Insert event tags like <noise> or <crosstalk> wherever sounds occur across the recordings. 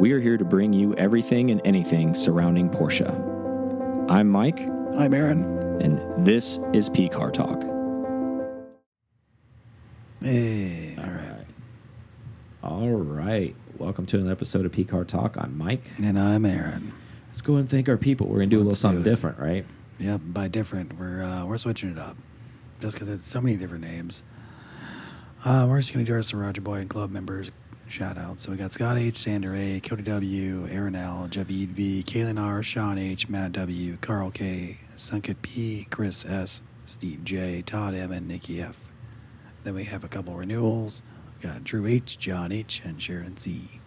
We are here to bring you everything and anything surrounding Porsche. I'm Mike, I'm Aaron. and this is P Car Talk. Hey, all right. All right. Welcome to an episode of P Car Talk. I'm Mike. And I'm Aaron. Let's go and thank our people. We're going to do a little Let's something different, right? Yep, by different, we're uh, we're switching it up, just because it's so many different names. Uh, we're just gonna do our Roger Boy and Club members shout out. So we got Scott H, Sander A, Cody W, Aaron L, Javid V, Kaylin R, Sean H, Matt W, Carl K, Sunket P, Chris S, Steve J, Todd M, and Nikki F. Then we have a couple renewals. We got Drew H, John H, and Sharon Z.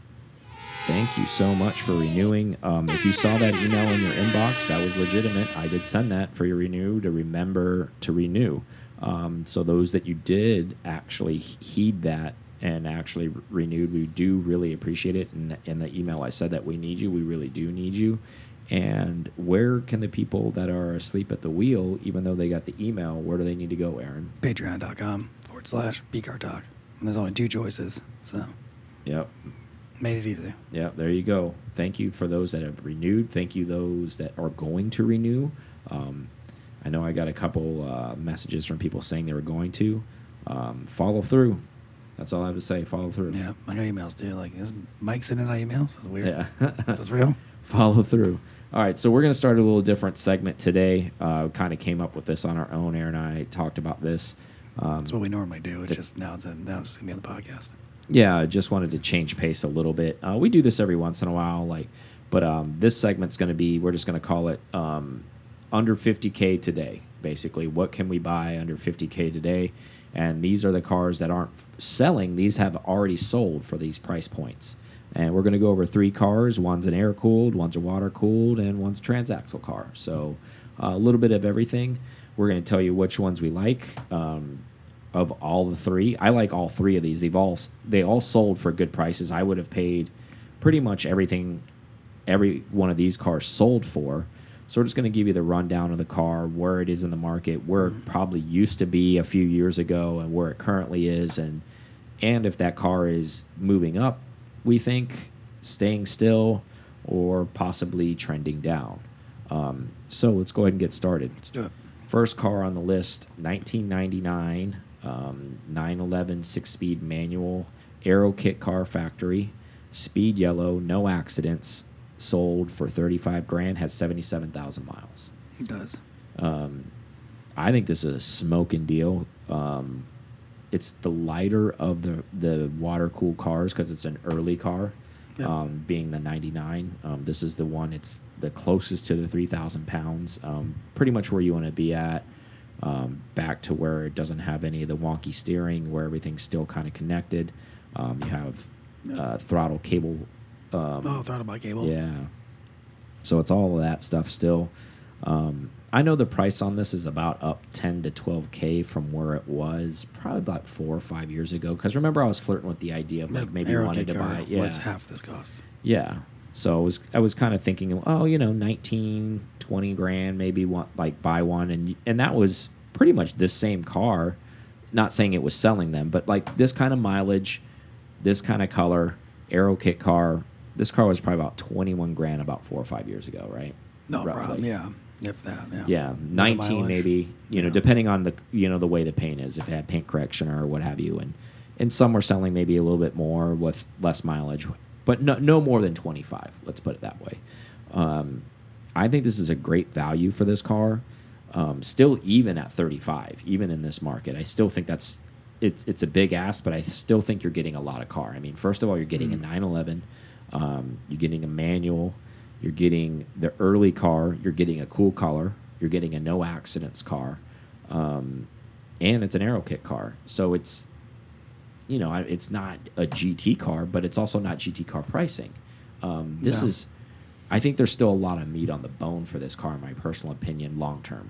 Thank you so much for renewing. Um, if you saw that email in your inbox, that was legitimate. I did send that for your renew to remember to renew. Um, so those that you did actually heed that and actually re- renewed, we do really appreciate it. And in the email, I said that we need you. We really do need you. And where can the people that are asleep at the wheel, even though they got the email, where do they need to go, Aaron? Patreon.com forward slash P Car Talk. And there's only two choices, so Yep. made it easy. Yeah, there you go. Thank you for those that have renewed. Thank you those that are going to renew. Um, I know I got a couple uh, messages from people saying they were going to. Um, follow through. That's all I have to say. Follow through. Yeah, I got emails too. Like, is Mike sending out emails? That's weird. Yeah. <laughs> Is this real? <laughs> follow through. All right, so we're going to start a little different segment today. Uh, kind of came up with this on our own. Aaron and I talked about this. Um, That's what we normally do. It's just now it's now it's gonna be on the podcast. Yeah, I just wanted to change pace a little bit. Uh, we do this every once in a while, like, but um, this segment's going to be we're just going to call it um, under 50k today. Basically, what can we buy under 50k today? And these are the cars that aren't selling; these have already sold for these price points. And we're going to go over three cars. One's an air cooled, one's a water cooled, and one's a transaxle car. So uh, a little bit of everything. We're going to tell you which ones we like. Um, of all the three. I like all three of these. They've all they all sold for good prices. I would have paid pretty much everything every one of these cars sold for. So we're just going to give you the rundown of the car, where it is in the market, where it probably used to be a few years ago, and where it currently is, and and if that car is moving up, we think staying still or possibly trending down. Um, so let's go ahead and get started. Let's do it. First car on the list, 1999, um, 911 six speed manual, Aero Kit Car Factory, speed yellow, no accidents, sold for 35 grand, has 77,000 miles. It does. Um, I think this is a smoking deal. Um, it's the lighter of the the water cool cars because it's an early car, Yep. um, being the 99. Um, this is the one. It's the closest to the 3,000 pounds. Um, pretty much where you want to be at. Um, back to where it doesn't have any of the wonky steering, where everything's still kind of connected. Um, you have uh, throttle cable. Um, Oh, throttle by cable. yeah. So it's all of that stuff still. Um, I know the price on this is about up 10 to 12k from where it was probably about four or five years ago. Because remember, I was flirting with the idea of like The maybe Aero wanted to buy, yeah, was half this cost. yeah. So I was I was kind of thinking, oh, you know, 19, 20 grand, maybe want like buy one, and and that was pretty much this same car. Not saying it was selling them, but like this kind of mileage, this kind of color, Aero Kit car. This car was probably about twenty one grand about four or five years ago, right? No Roughly. problem. Yeah. If that. Yeah. Yeah, nineteen maybe. You know, depending on the you know the way the paint is, if it had paint correction or what have you, and and some were selling maybe a little bit more with less mileage, but no no more than twenty five. Let's put it that way. Um, I think this is a great value for this car. Um, still, even at thirty five, even in this market, I still think that's it's it's a big ask, but I still think you're getting a lot of car. I mean, first of all, you're getting a 911, um, you're getting a manual, you're getting the early car, you're getting a cool color, you're getting a no accidents car, um, and it's an aero kit car. So it's you know it's not a GT car, but it's also not GT car pricing. Um, this No. is, I think there's still a lot of meat on the bone for this car, in my personal opinion, long term.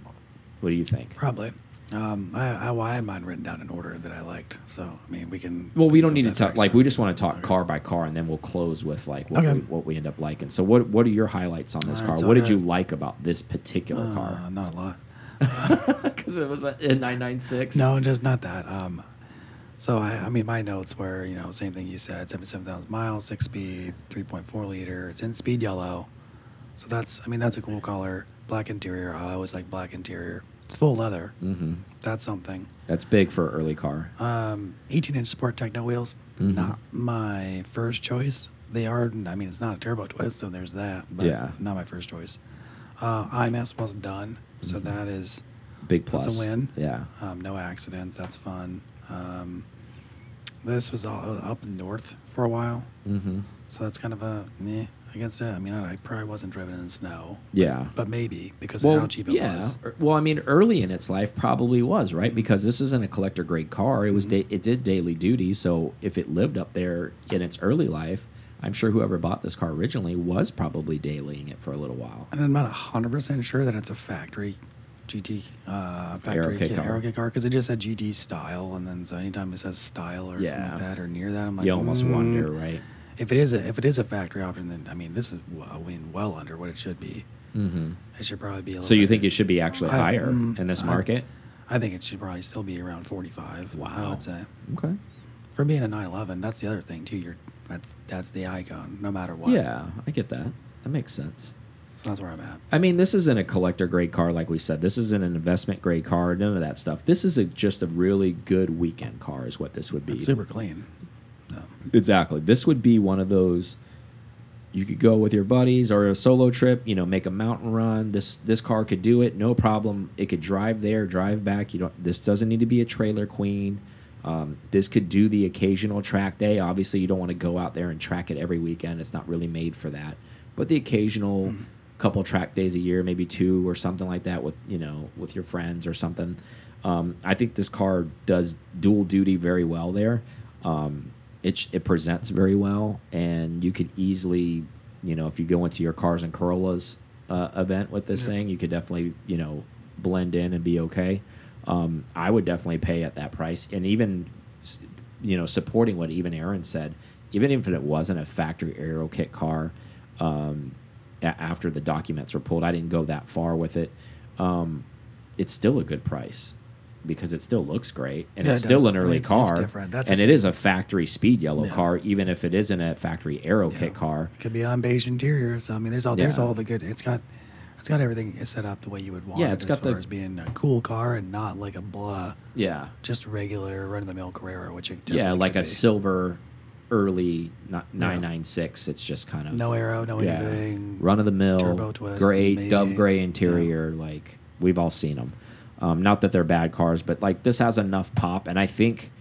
What do you think? Probably. Um, I, I, well, I had mine written down in order that I liked. So, I mean, we can. Well, we can don't need to talk. Like, we just want to talk Okay. car by car, and then we'll close with like what, Okay. we, what we end up liking. So, what what are your highlights on this All car? right, what did you like about this particular Uh, car? not a lot. <laughs> <laughs> Because it was a, nine nine six. No, just not that. Um, So I, I mean, my notes were, you know, same thing you said: seventy-seven thousand miles, six speed, three point four liter. It's in speed yellow, so that's, I mean, that's a cool color. Black interior. I always like black interior. It's full leather. hmm That's something. That's big for an early car. Um, 18-inch Sport Techno wheels. Mhm. Not my first choice. They are. I mean, it's not a turbo twist, so there's that. But Yeah. Not my first choice. Uh, IMS was done, so Mhm. that is Big plus. That's a win. Yeah. um, no accidents. That's fun. Um, this was all up north for a while, hmm so that's kind of a meh against it. I mean, I, probably wasn't driven in the snow. Yeah. But maybe because well, of how cheap it yeah. was. Er, Well, I mean, early in its life, probably was right because this isn't a collector grade car. It was Mhm. it did daily duty, so if it lived up there in its early life, I'm sure whoever bought this car originally was probably dailying it for a little while. And I'm not hundred percent sure that it's a factory GT uh, factory kit, car. Because it just said GT style, and then so anytime it says style or something Yeah. like that or near that, I'm like, you almost mm. wonder, right? If it is a if it is a factory option, then I mean, this is well, I mean, well under what it should be. hmm It should probably be a little. So you bit- think it should be actually I- higher mm, in this market? I think it should probably still be around 45. I Wow. would say. Okay. For being a 911, that's the other thing too. You're that's that's the icon, no matter what. Yeah, I get that. That makes sense. That's where I'm at. I mean, this isn't a collector grade car, like we said. This isn't an investment grade car. None of that stuff. This is a, just a really good weekend car, is what this would be. It's super clean. So, Exactly. This would be one of those. You could go with your buddies or a solo trip. You know, make a mountain run. This this car could do it, no problem. It could drive there, drive back. You don't. This doesn't need to be a trailer queen. Um, this could do the occasional track day. Obviously, you don't want to go out there and track it every weekend. It's not really made for that. But the occasional couple track days a year, maybe two or something like that, with you know, with your friends or something. Um, I think this car does dual duty very well there. Um, it it presents very well, and you could easily, you know, if you go into your cars and Corollas uh, event with this Yeah. thing, you could definitely, you know, blend in and be okay. Um, I would definitely pay at that price, and even, you know, supporting what even Aaron said, even if it wasn't a factory aero kit car, um, after the documents were pulled, I didn't go that far with it. Um, it's still a good price because it still looks great and Yeah, it's it still an early car and it is a factory speed yellow Yeah. car even if it isn't a factory aero yeah. kit car It could be on beige interior. So I mean, there's all there's all the good. It's got it's got everything set up the way you would want. Yeah, it it's as got far the- as being a cool car and not like a blah, yeah just regular run of the mill Carrera, which it yeah like a be. silver early not Yeah. 996 it's just kind of no aero, no anything. run of the mill turbo twist, gray maybe. dove gray interior like we've all seen them um, not that they're bad cars but like this has enough pop and i think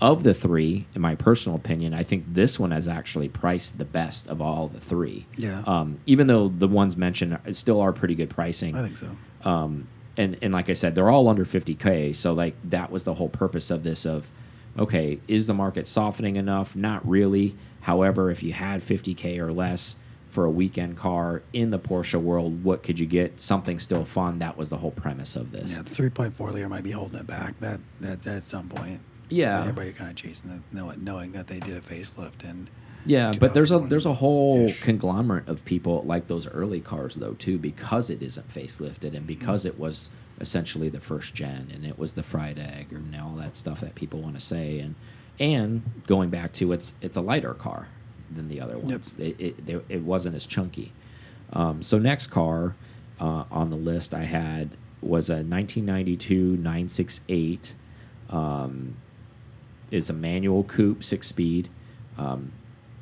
of the three in my personal opinion i think this one has actually priced the best of all the three Yeah. um, even though the ones mentioned still are pretty good pricing I think so. um, and and like I said, they're all under 50k. So like that was the whole purpose of this. Of okay, is the market softening enough? Not really. However, if you had 50k or less for a weekend car in the Porsche world, what could you get? Something still fun. That was the whole premise of this. Yeah, the 3.4 liter might be holding it back. That that, that at some point. Yeah. Everybody kind of chasing it, knowing, knowing that they did a facelift and Yeah, but there's a there's a whole -ish. conglomerate of people like those early cars though too because it isn't facelifted and because it was essentially the first gen and it was the fried egg and all that stuff that people want to say and and going back to it's it's a lighter car than the other ones. It, it it wasn't as chunky. Um, so next car uh, on the list I had was a 1992 968. Um, is a manual coupe, six speed. Um,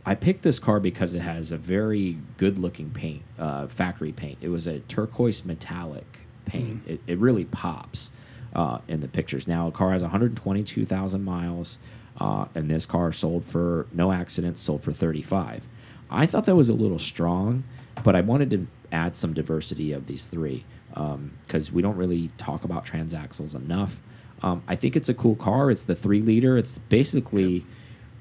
I picked this car because it has a very good looking paint, uh, factory paint. It was a turquoise metallic paint. Mm-hmm. It, it really pops uh, in the pictures. Now, a car has 122,000 miles, uh, and this car sold for no accidents, sold for 35. I thought that was a little strong, but I wanted to add some diversity of these three because we don't really talk about transaxles enough. Um, I think it's a cool car. It's the three liter. It's basically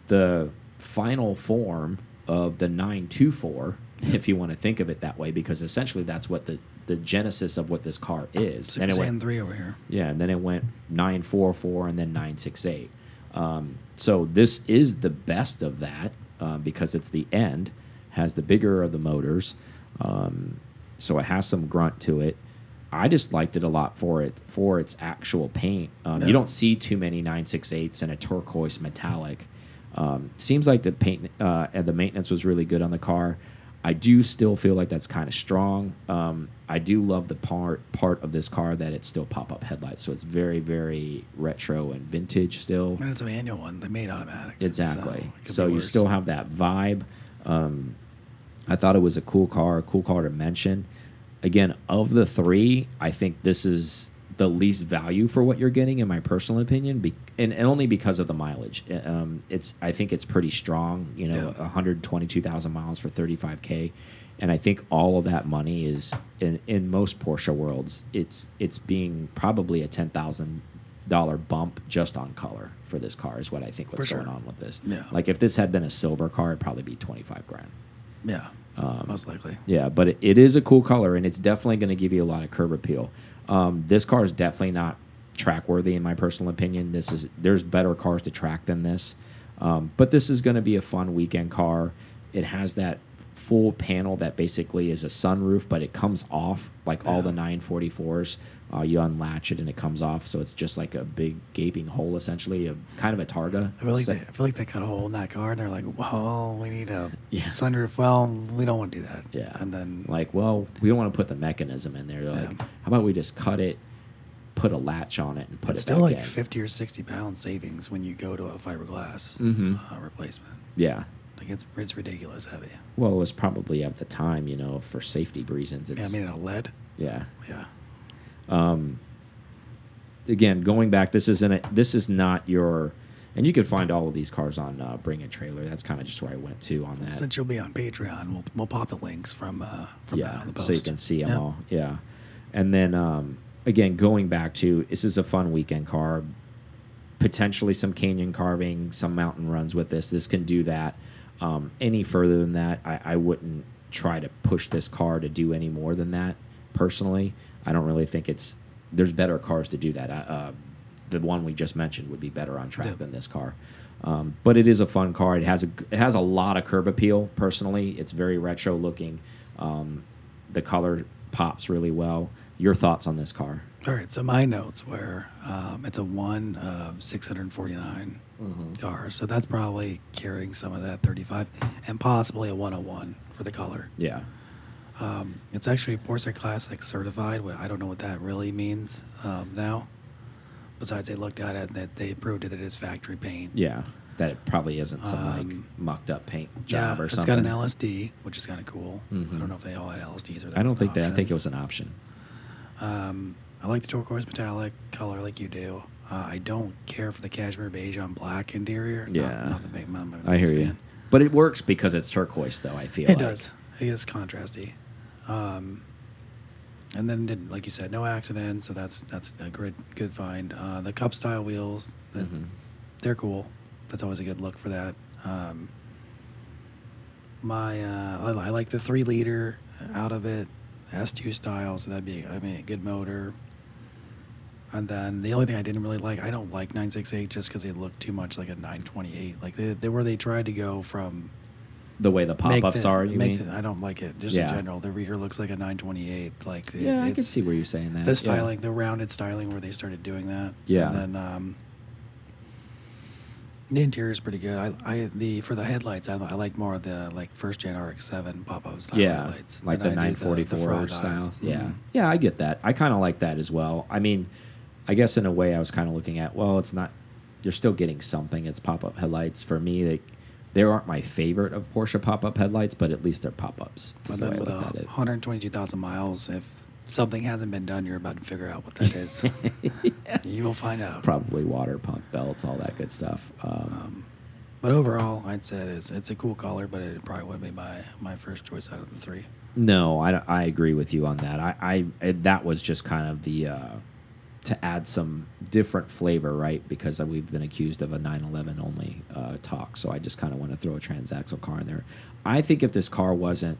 the final form of the 924, if you want to think of it that way, because essentially that's what the, the genesis of what this car is. Super and it went, 3 over here. yeah, and then it went 944 and then 968. Um, so this is the best of that uh, because it's the end, has the bigger of the motors. Um, so it has some grunt to it. I just liked it a lot for it for its actual paint. Um, Yeah. You don't see too many 968s in a turquoise metallic. Um, seems like the paint uh, and the maintenance was really good on the car. I do still feel like that's kind of strong. Um, I do love the part part of this car that it's still pop up headlights, so it's very very retro and vintage still. And it's a manual one. They made automatic. Exactly. could So, you worse. still have that vibe. Um, I thought it was a cool car, a cool car to mention. Again, of the three, I think this is the least value for what you're getting, in my personal opinion, be and, and only because of the mileage. Uh, Um, it's I think it's pretty strong. You know, Yeah. 122,000 miles for 35k, and I think all of that money is in in most Porsche worlds. It's it's being probably a ten thousand dollar bump just on color for this car is what I think what's For going sure. on with this. Yeah. Like if this had been a silver car, it'd probably be 25 grand. Yeah. Um, most likely. Yeah, but it, it is a cool color and it's definitely going to give you a lot of curb appeal. Um, this car is definitely not track worthy in my personal opinion. This is there's better cars to track than this. Um, but this is going to be a fun weekend car. It has that full panel that basically is a sunroof, but it comes off like all the 944s. Uh, you unlatch it and it comes off, so it's just like a big gaping hole, essentially, a kind of a Targa. I feel like they, I feel like they cut a hole in that car, and they're like, "Well, we need a Yeah. sunroof." Well, we don't want to do that. Yeah. And then like, well, we don't want to put the mechanism in there. They're Yeah. like, how about we just cut it, put a latch on it, and put it's it still like in? fifty or sixty pound savings when you go to a fiberglass Mhm. uh, replacement. Yeah. Like it's it's ridiculous heavy. Well, it was probably at the time, you know, for safety reasons. It's, Yeah, I mean, a lead. yeah. Yeah. Um, again, going back, this isn't a, this is not your, and you can find all of these cars on uh, Bring a Trailer. That's kind of just where I went to on that. Since you'll be on Patreon, we'll we'll pop the links from uh from that on the post. so you can see them Yeah. all. Yeah, and then um, again, going back to this is a fun weekend car. Potentially some canyon carving, some mountain runs with this. This can do that. Um, any further than that, I, I wouldn't try to push this car to do any more than that. Personally, I don't really think it's. There's better cars to do that. Uh, uh, the one we just mentioned would be better on track Yeah. than this car. Um, but it is a fun car. It has a it has a lot of curb appeal. Personally, it's very retro looking. Um, the color pops really well. Your thoughts on this car? All right, so my notes were um, it's a one of 649 Mm-hmm. car, so that's probably carrying some of that 35 and possibly a 101 for the color. Yeah, Um, it's actually Porsche Classic certified. I don't know what that really means um, now. Besides, they looked at it and that they proved it. It is factory paint. yeah. That it probably isn't some like Um, mucked up paint Yeah, job or it's something. got an LSD, which is kind of cool. Mhm. I don't know if they all had LSDs or that I don't think that. I think it was an option. Um, I like the turquoise metallic color like you do. Uh, I don't care for the cashmere beige on black interior. Yeah. not, the big. Not my I hear biggest you. fan. But it works because it's turquoise, though. I feel It like. does. It is contrasty. Um, and then, did, like you said, no accidents, so that's that's a good good find. Uh, the cup style wheels, that- Mhm. they're cool. That's always a good look for that. Um, my uh, I, I like the three liter out of it, S two style, so that'd be I mean a good motor. And then the only thing I didn't really like, I don't like 968 just because they look too much like a 928. Like they, they where they tried to go from The way the pop-ups the- are, you make mean? the- I don't like it. Just Yeah. in general, the rear looks like a 928. Like it- yeah, I can see where you're saying that. the Yeah. styling, the rounded styling where they started doing that. Yeah. And then um, the interior is pretty good. I, I the for the headlights, I, I like more of the like first gen RX-7 pop-up style yeah, headlights. like the 944 frog styles. eyes. Yeah, Mhm. yeah, I get that. I kind of like that as well. I mean, I guess in a way, I was kind of looking at. Well, it's not. You're still getting something. It's pop-up headlights for me. They they aren't my favorite of Porsche pop-up headlights, but at least they're pop-ups. But is the then with a 122,000 miles, if something hasn't been done, you're about to figure out what that is. <laughs> You will find out. Probably water pump belts, all that good stuff. Um, Um, but overall, I'd say it's it's a cool color, but it probably wouldn't be my my first choice out of the three. No, I, I agree with you on that. I, I that was just kind of the uh, to add some different flavor, right? Because we've been accused of a 911 only uh, talk, so I just kind of want to throw a transaxle car in there. I think if this car wasn't,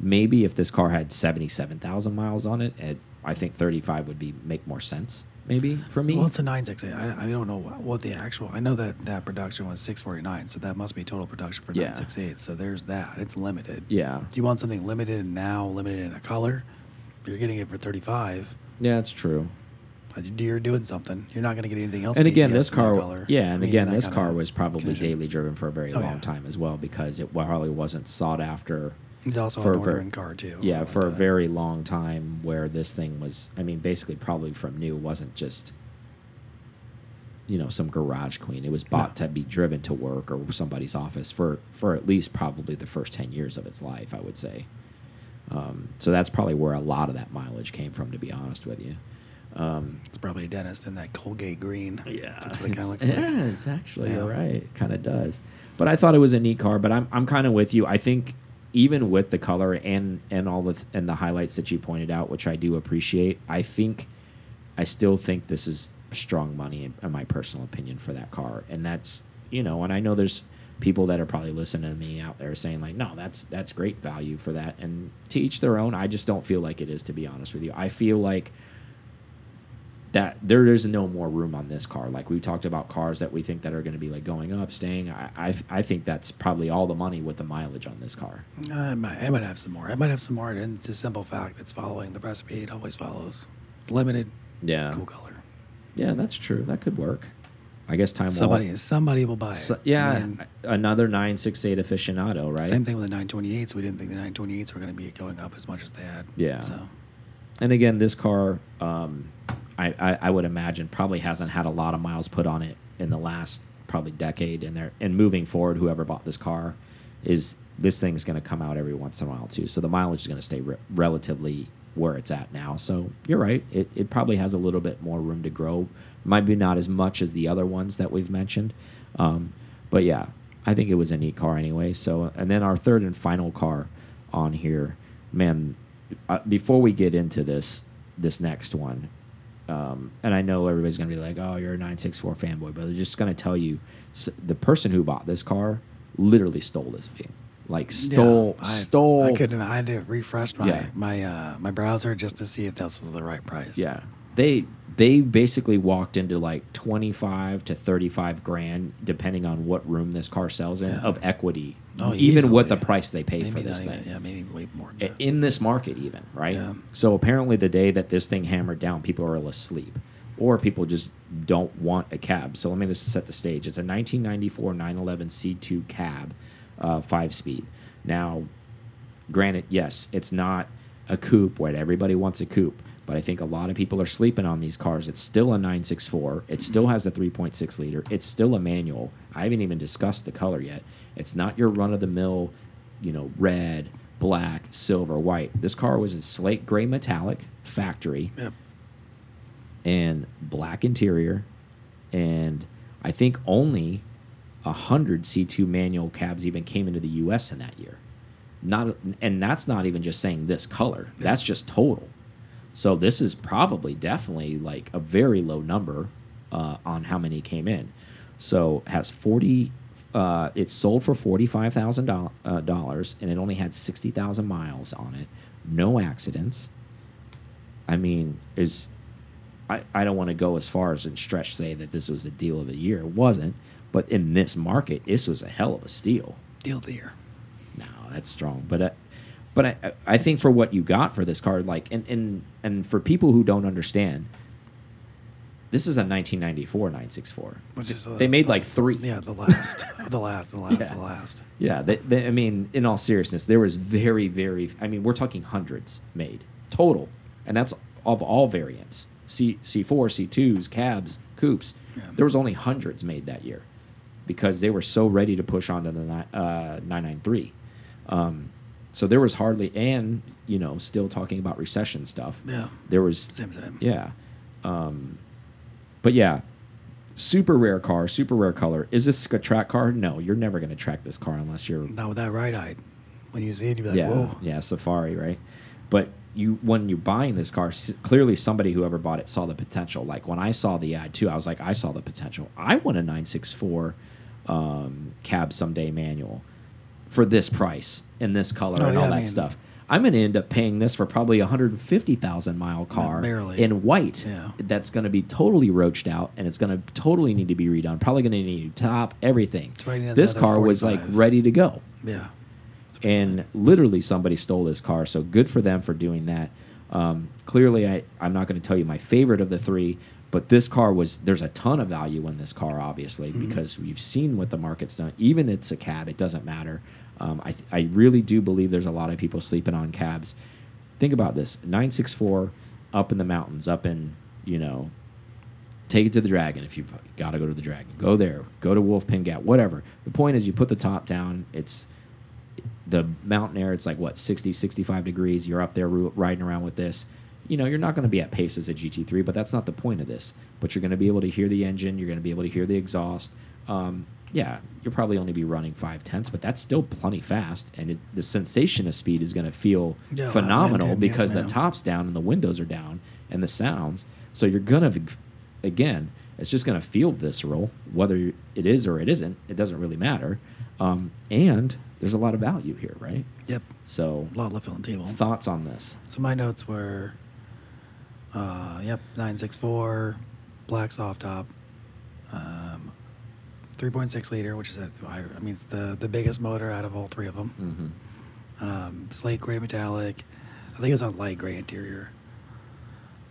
maybe if this car had 77,000 miles on it, it, I think 35 would be make more sense. Maybe for me. Well, it's a 968. I, I don't know what, what the actual. I know that that production was 649, so that must be total production for Yeah. 968. So there's that. It's limited. yeah, Do you want something limited and now, limited in a color? You're getting it for 35, Yeah, that's true. You're doing something. You're not going to get anything else. And again, BTS this car, color. yeah, I and mean, again, this car was probably condition. daily driven for a very Oh, long yeah. time as well because it probably wasn't sought after. It's also for a a ver- car too. Yeah, And, for a very long time, where this thing was, I mean, basically probably from new, wasn't just, you know, some garage queen. It was bought No. to be driven to work or somebody's office for for at least probably the first ten years of its life, I would say. Um, so that's probably where a lot of that mileage came from, to be honest with you. Um, It's probably a dentist in that Colgate green. yeah, That's what it kind of <laughs> looks like. yeah, it's actually Yeah. right. Kind of does. But I thought it was a neat car. But I'm I'm kind of with you. I think even with the color and and all the th and the highlights that you pointed out, which I do appreciate, I think I still think this is strong money in, in my personal opinion for that car. And that's you know, and I know there's people that are probably listening to me out there saying like, no, that's that's great value for that. And to each their own. I just don't feel like it is to be honest with you. I feel like that there is no more room on this car. Like we talked about cars that we think that are going to be like going up, staying. I, I I think that's probably all the money with the mileage on this car. I might, I might have some more. I might have some more. And it's a simple fact that's following the recipe. It always follows. It's limited, Yeah, cool color. yeah, that's true. That could work. I guess time Somebody, will. somebody will buy it. So, yeah, mean, another nine six eight aficionado, right? Same thing with the 928s. We didn't think the 928s were going to be going up as much as they had. Yeah. So And again, this car, um, I, I, I would imagine, probably hasn't had a lot of miles put on it in the last probably decade. And there, and moving forward, whoever bought this car, is this thing's going to come out every once in a while too. So the mileage is going to stay re relatively where it's at now. So you're right. It, it probably has a little bit more room to grow. Maybe not as much as the other ones that we've mentioned. Um, but yeah, I think it was a neat car anyway. So and then our third and final car on here, man. Uh, before we get into this this next one, um, and I know everybody's gonna be like, "Oh, you're a 964 fanboy," but they're just gonna tell you the person who bought this car literally stole this thing, like stole Yeah, I, stole. I couldn't. I had to refresh my Yeah. my uh, my browser just to see if this was the right price. Yeah, they they basically walked into like 25 to 35 grand, depending on what room this car sells in, Yeah. of equity. Oh, even what the easily. price they paid maybe for this thing. even- yeah, maybe way more. In this market even right? Yeah. so apparently the day that this thing hammered down people are asleep. Or people just don't want a cab. So let me just set the stage. It's a 1994 911 c2 cab uh, five speed. Now granted yes it's not a coupe where everybody wants a coupe. But i think a lot of people are sleeping on these cars. It's still a 964 it still has a 3.6 liter. It's still a manual. I haven't even discussed the color yet it's not your run-of-the-mill you know red black silver white. This car was a slate gray metallic factory. Yep. and black interior. And i think only a hundred c2 manual cabs even came into the us in that year. Not and that's not even just saying this color. That's just total. So this is probably definitely like a very low number uh, on how many came in. So has 40 uh, it's sold for $45000 uh, dollars and it only had 60000 miles on it no accidents i mean is I, I don't want to go as far as and stretch say that this was the deal of the year. It wasn't. But in this market, this was a hell of a steal. Deal of the year. No, that's strong. But uh, but I I think for what you got for this car, like and and and for people who don't understand, this is a 1994 964. Which is the, They made the- like three. Yeah, the last, <laughs> the last, the last, Yeah. the last. Yeah, they, they, I mean, in all seriousness, there was very, very. I mean, we're talking hundreds made total, and that's of all variants. C C four, C twos, cabs, coupes. Yeah. There was only hundreds made that year, because they were so ready to push on to the uh, nine nine three. Um, so there was hardly, and you know, still talking about recession stuff. Yeah. There was Same, same. yeah. Um, but yeah, super rare car, super rare color. Is this a track car? No, you're never going to track this car unless you're Not with that right eye. When you see it, you'd be like, yeah, whoa. yeah, Safari, right? But you when you're buying this car, clearly somebody whoever bought it saw the potential. Like when I saw the ad too, I was like, I saw the potential. I want a 964 um, cab someday manual for this price in this color Oh, and yeah, all I that mean- stuff. I'm going to end up paying this for probably a 150,000 mile car in white. Yeah. That's going to be totally roached out and it's going to totally need to be redone. Probably going to need a new top, everything. Right This car was like ready to go Yeah. and literally somebody stole this car. So good for them for doing that. Um, clearly, I, I'm not going to tell you my favorite of the three, but this car was there's a ton of value in this car, obviously, Mm-hmm. because we've seen what the market's done. Even it's a cab, it doesn't matter. Um, I, I really do believe there's a lot of people sleeping on cabs. Think about this 964 up in the mountains, up in, you know, take it to the dragon if you've got to go to the dragon. Go there, go to Wolf Pen Gap, whatever. The point is, you put the top down, it's the mountain air, it's like what, 60, 65 degrees. You're up there riding around with this. You know, you're not going to be at paces as a GT3, but that's not the point of this. But you're going to be able to hear the engine, you're going to be able to hear the exhaust. Um, yeah, you'll probably only be running five tenths, but that's still plenty fast. And it, the sensation of speed is going to feel Yeah, phenomenal yeah, because yeah. the top's down and the windows are down and the sounds. So you're going to, again, it's just going to feel visceral, whether it is or it isn't. It doesn't really matter. Um, and there's a lot of value here, right? Yep. So, A lot left on the table. thoughts on this? So my notes were, uh, yep, 964, black soft top, um, 3.6 liter, which is, a, I I mean, it's the, the biggest motor out of all three of them. Mm-hmm. Um, slate gray metallic. I think it's on light gray interior.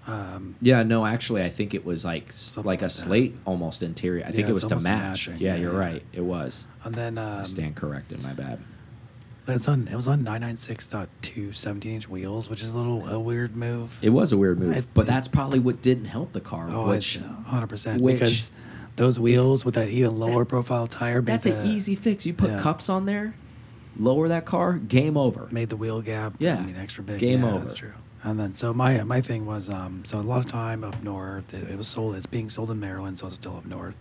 Um, Yeah, no, actually, I think it was like Something like a that. slate almost interior. I think it was to match. Yeah, Yeah, you're right. It was. and then I um, stand corrected. My bad. it's on it was on 996.2 17 inch wheels, which is a little a weird move. It was a weird move, I but think- that's probably what didn't help the car. Oh, which it's 100 percent which- because those wheels with that even lower profile tire made that's the, an easy fix. You put yeah. cups on there, lower that car, game over. made the wheel gap Yeah. I mean, extra big. Game yeah, over. That's true. And then so my my thing was um so a lot of time up north it, it was sold it's being sold in Maryland so it's still up north.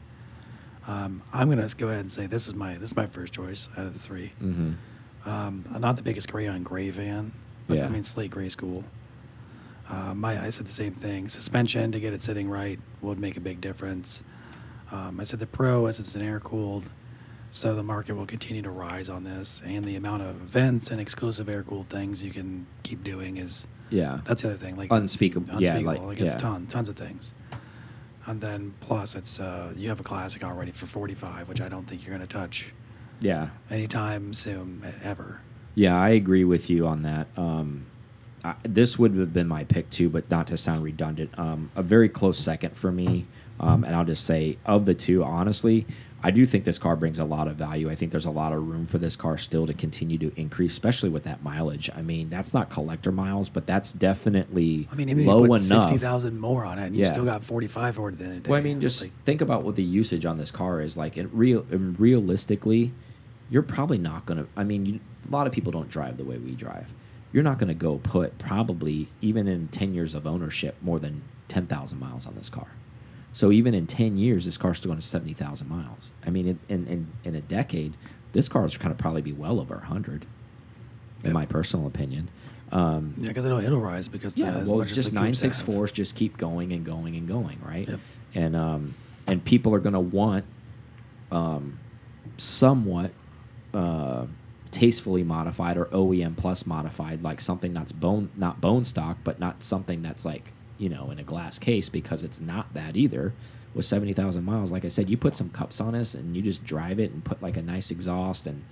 Um, I'm gonna go ahead and say this is my this is my first choice out of the three. Mm-hmm. Um, I'm not the biggest gray on gray fan, but Yeah. I mean slate gray cool. Uh, my I said the same thing. Suspension to get it sitting right would make a big difference. Um, I said the pro as it's an air cooled, so the market will continue to rise on this, and the amount of vents and exclusive air cooled things you can keep doing is Yeah. that's the other thing. Like Unspeakable. Yeah, unspeakable. like- it's yeah. ton tons of things. And then plus it's uh, you have a classic already for 45, which I don't think you're going to touch Yeah. anytime soon ever. Yeah, I agree with you on that. Um, I, this would have been my pick too, but not to sound redundant. Um, a very close second for me, um, and I'll just say of the two, honestly, I do think this car brings a lot of value. I think there's a lot of room for this car still to continue to increase, especially with that mileage. I mean, that's not collector miles, but that's definitely I mean, even low if you put enough. sixty thousand more on it, and you Yeah. still got forty five for it the end of the day. Well, I mean, just Like, think about what the usage on this car is like. In real, in realistically, you're probably not going to. I mean, you, a lot of people don't drive the way we drive. You're not going to go put probably even in ten years of ownership more than ten thousand miles on this car. So even in ten years, this car's still going to seventy thousand miles. I mean, in, in in in a decade, this car is going to probably be well over hundred. In Yep. my personal opinion. Um, yeah, because I know it'll rise because yeah, the, well, just nine six fours just keep going and going and going, right? Yep. And um, and people are going to want um, somewhat uh, tastefully modified or OEM plus modified, like something that's bone not bone stock, but not something that's like you know in a glass case because it's not that either. With seventy thousand miles, like I said, you put some cups on this and you just drive it and put like a nice exhaust and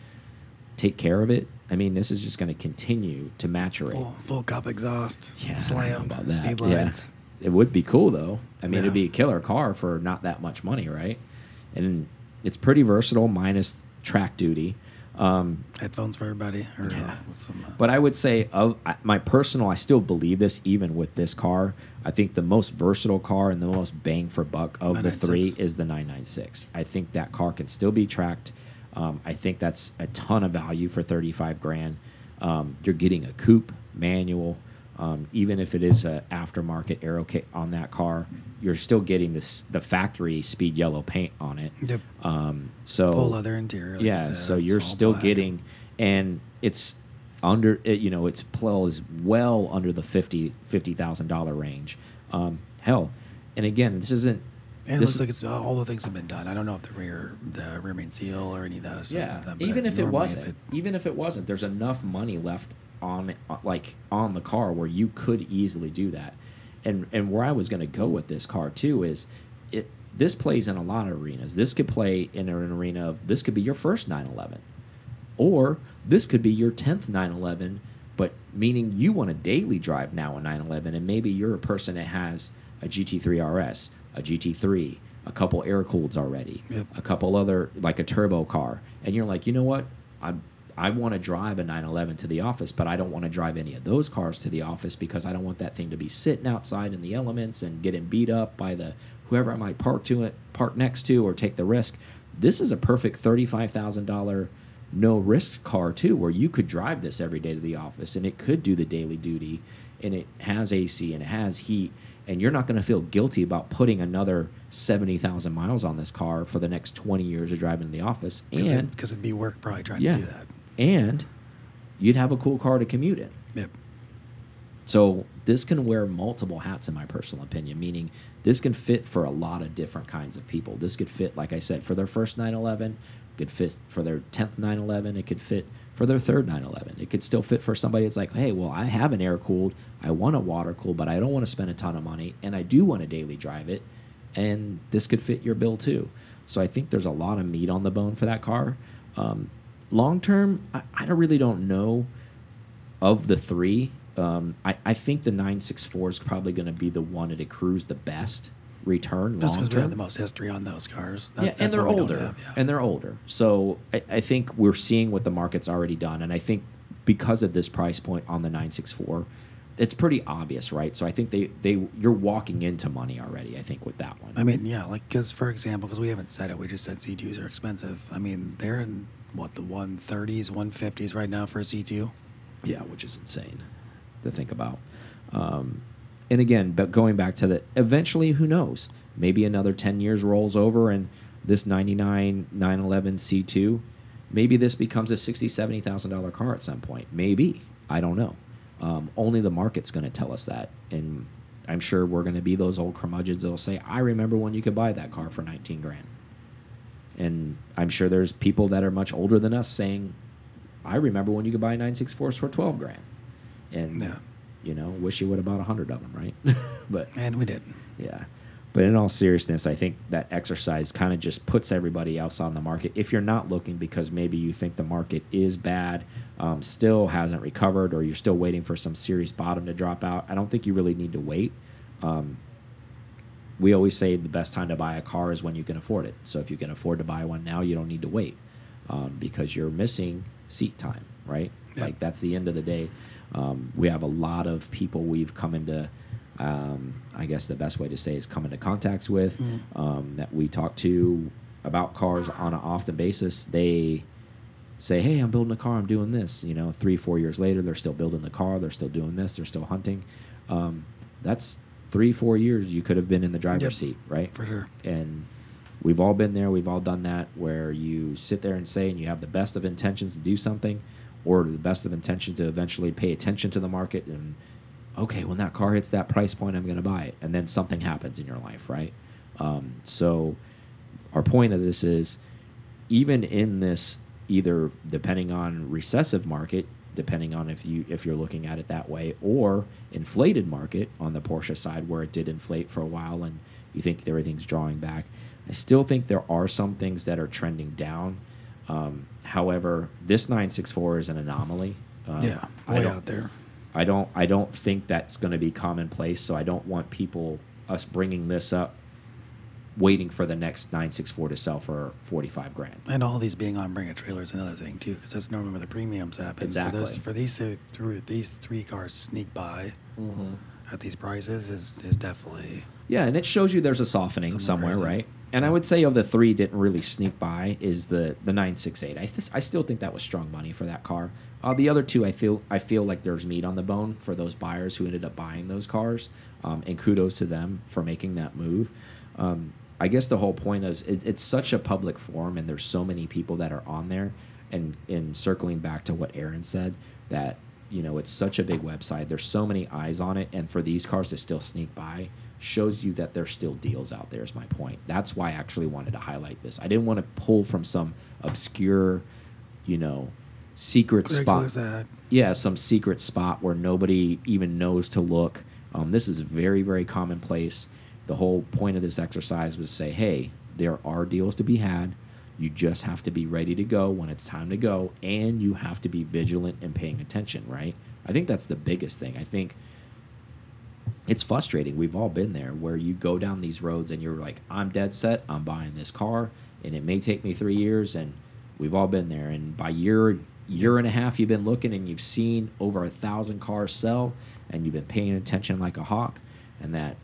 take care of it. I mean, this is just going to continue to maturate. Full, full cup exhaust, Yeah, slam, about that. speed Yeah. lines. It would be cool though. I mean, Yeah. it'd be a killer car for not that much money, right? And it's pretty versatile, minus track duty. Um, Headphones for everybody. Or, Yeah. uh, some, uh, but I would say, of I- my personal, I still believe this even with this car. I think the most versatile car and the most bang for buck of the three is the 996. I think that car can still be tracked. Um, I think that's a ton of value for 35 grand. Um, you're getting a coupe manual. Um, even if it is an aftermarket aero kit on that car, you're still getting this the factory speed yellow paint on it. Yep. Um, so full leather interior. like you yeah, said, so you're still black. getting, and it's under, it, you know, its plell is well under the fifty fifty thousand dollar range. Um, hell, and again, this isn't. And it looks like it's all the things have been done. I don't know if the rear, the rear main seal or any of that. Is yeah, like that, even if it wasn't, it- even if it wasn't, there's enough money left on, like on the car where you could easily do that. And and where I was going to go with this car too is, it this plays in a lot of arenas. This could play in an arena of this could be your first 911. or this could be your 10th 911 but meaning you want to daily drive now a 911, and maybe you're a person that has a GT3 RS, a GT3, a couple air cooleds already, Yep. a couple other like a turbo car, and you're like, you know what, I I want to drive a 911 to the office, but I don't want to drive any of those cars to the office because I don't want that thing to be sitting outside in the elements and getting beat up by the whoever I might park to it, park next to, or take the risk. This is a perfect thirty-five thousand dollar no risk car too, where you could drive this every day to the office and it could do the daily duty, and it has AC and it has heat, and you're not going to feel guilty about putting another seventy thousand miles on this car for the next twenty years of driving to the office, and because it'd be work probably trying yeah, to do that. And you'd have a cool car to commute in. Yep. So this can wear multiple hats, in my personal opinion. Meaning, this can fit for a lot of different kinds of people. This could fit, like I said, for their first 911. Could fit for their tenth 911. It could fit for their third 911. It could still fit for somebody that's like, hey, well, I have an air cooled, I want a water cooled, but I don't want to spend a ton of money, and I do want to daily drive it, and this could fit your bill too. So I think there's a lot of meat on the bone for that car. Um, long term, I, I really don't know of the three, um, I, I think the 964 is probably going to be the one that accrues the best return long because we have the most history on those cars. That, yeah, and they're what we don't older, have, yeah. and they're older. So I, I think we're seeing what the market's already done, and I think because of this price point on the 964, it's pretty obvious, right? So I think they they you're walking into money already. I think with that one. I mean, yeah, like because for example, because we haven't said it, we just said C2s are expensive. I mean, they're in what the 130s, 150s right now for a C2. Yeah, which is insane to think about. Um, and again, but going back to the eventually, who knows? Maybe another 10 years rolls over and this 99 911 C2, maybe this becomes a $60,000, $70,000 car at some point. Maybe. I don't know. Um, only the market's going to tell us that. And I'm sure we're going to be those old curmudgeons that'll say, I remember when you could buy that car for 19 grand. And I'm sure there's people that are much older than us saying, I remember when you could buy 964s for 12 grand. And, Yeah. you know, wish you would have bought 100 of them, right? <laughs> but, And we didn't. yeah. But in all seriousness, I think that exercise kind of just puts everybody else on the market. If you're not looking because maybe you think the market is bad, um, still hasn't recovered, or you're still waiting for some serious bottom to drop out, I don't think you really need to wait. Um, we always say the best time to buy a car is when you can afford it. So if you can afford to buy one now, you don't need to wait um, because you're missing seat time, right? Yeah. Like that's the end of the day. Um, we have a lot of people we've come into, um, I guess the best way to say is come into contacts with um, that we talk to about cars on an often basis. They say, "Hey, I'm building a car. I'm doing this." You know, three, four years later, they're still building the car. They're still doing this. They're still hunting. Um, that's three, four years you could have been in the driver's Yep. seat, right? For sure. And we've all been there. We've all done that, where you sit there and say, and you have the best of intentions to do something, or the best of intentions to eventually pay attention to the market and okay, when that car hits that price point, I'm going to buy it, and then something happens in your life, right? Um, so our point of this is even in this either depending on recessive market depending on if you if you're looking at it that way or inflated market on the Porsche side where it did inflate for a while and you think everything's drawing back I still think there are some things that are trending down um, however this 964 is an anomaly um, yeah, way out there. I don't I don't think that's going to be commonplace. So I don't want people us bringing this up, waiting for the next 964 to sell for 45 grand. And all these being on bring a trailer is another thing too, because that's normally where the premiums happen. Exactly. For, this, for these through these three cars sneak by at these prices is is definitely Yeah, and it shows you there's a softening Something somewhere, right? And I would say of the three didn't really sneak by is the the 968. I I still think that was strong money for that car. Uh, the other two, I feel I feel like there's meat on the bone for those buyers who ended up buying those cars, um, and kudos to them for making that move. Um, I guess the whole point is it, it's such a public forum, and there's so many people that are on there. And in circling back to what Aaron said, that you know it's such a big website. There's so many eyes on it, and for these cars to still sneak by shows you that there's still deals out there. Is my point. That's why I actually wanted to highlight this. I didn't want to pull from some obscure, you know, secret spot ad. yeah, some secret spot where nobody even knows to look. Um, this is very, very commonplace. The whole point of this exercise was to say, hey, there are deals to be had. You just have to be ready to go when it's time to go, and you have to be vigilant and paying attention, right? I think that's the biggest thing. I think it's frustrating. We've all been there where you go down these roads and you're like, I'm dead set, I'm buying this car, and it may take me three years, and we've all been there. And by year, year and a half, you've been looking and you've seen over a thousand cars sell, and you've been paying attention like a hawk. And that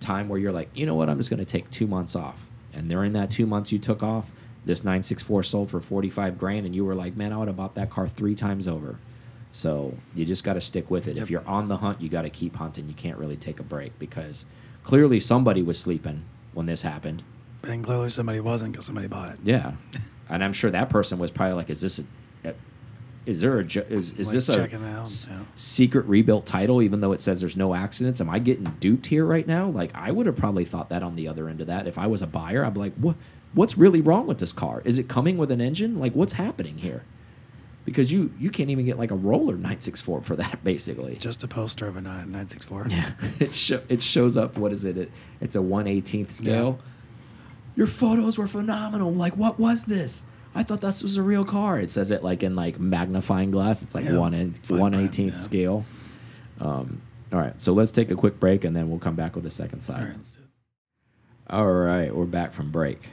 time where you're like, you know what, I'm just going to take two months off. And during that two months you took off, this 964 sold for 45 grand, and you were like, man, I would have bought that car three times over. So you just got to stick with it. Yep. If you're on the hunt, you got to keep hunting. You can't really take a break because clearly somebody was sleeping when this happened. And clearly somebody wasn't because somebody bought it. Yeah, and I'm sure that person was probably like, "Is this a, a is there a is is Like this a out, yeah. secret rebuilt title? Even though it says there's no accidents, am I getting duped here right now? Like I would have probably thought that on the other end of that. If I was a buyer, I'd be like, "What what's really wrong with this car? Is it coming with an engine? Like what's happening here?" Because you you can't even get like a roller 964 for that <laughs> basically. Just a poster of a 9, 964. Yeah, <laughs> it it shows up. What is it? it it's a 118th scale. Your photos were phenomenal. Like, what was this? I thought this was a real car. It says it like in like magnifying glass. It's like Yeah, one in one eighteenth yeah. scale. Um, all right, so let's take a quick break and then we'll come back with the second side. right, let's do it. All right, we're back from break.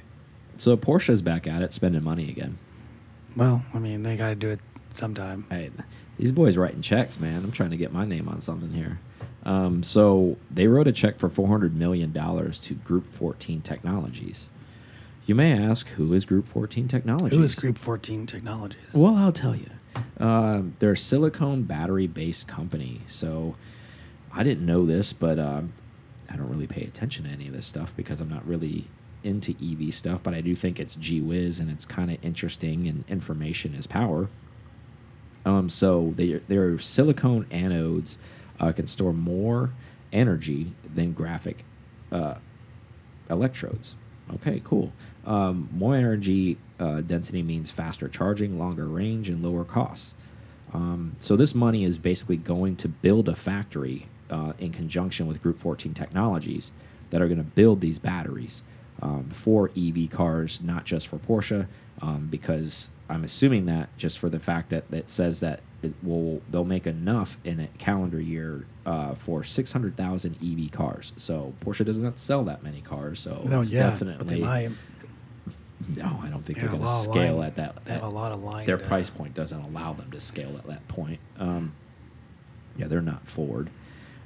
So Porsche's back at it, spending money again. Well, I mean, they got to do it sometime. Hey, these boys writing checks, man. I'm trying to get my name on something here. Um, so they wrote a check for 400 million dollars to Group 14 Technologies. You may ask, who is Group 14 Technologies? Who is Group 14 Technologies? Well, I'll tell you. Um, they're a silicone battery-based company. So I didn't know this, but um, I don't really pay attention to any of this stuff because I'm not really into EV stuff. But I do think it's gee whiz and it's kind of interesting, and information is power. Um, so they, their silicone anodes uh, can store more energy than graphite uh, electrodes. Okay, cool. Um, more energy uh, density means faster charging, longer range, and lower costs. Um, so this money is basically going to build a factory uh, in conjunction with Group 14 Technologies that are going to build these batteries um, for EV cars, not just for Porsche, um, because I'm assuming that just for the fact that it says that it will they'll make enough in a calendar year uh, for 600,000 EV cars. So Porsche does not sell that many cars, so No, it's yeah, definitely but they might. No. I don't think They they're going to scale line- at that. They have at- a lot of line. their uh, price point doesn't allow them to scale at that point. Um, yeah, they're not Ford.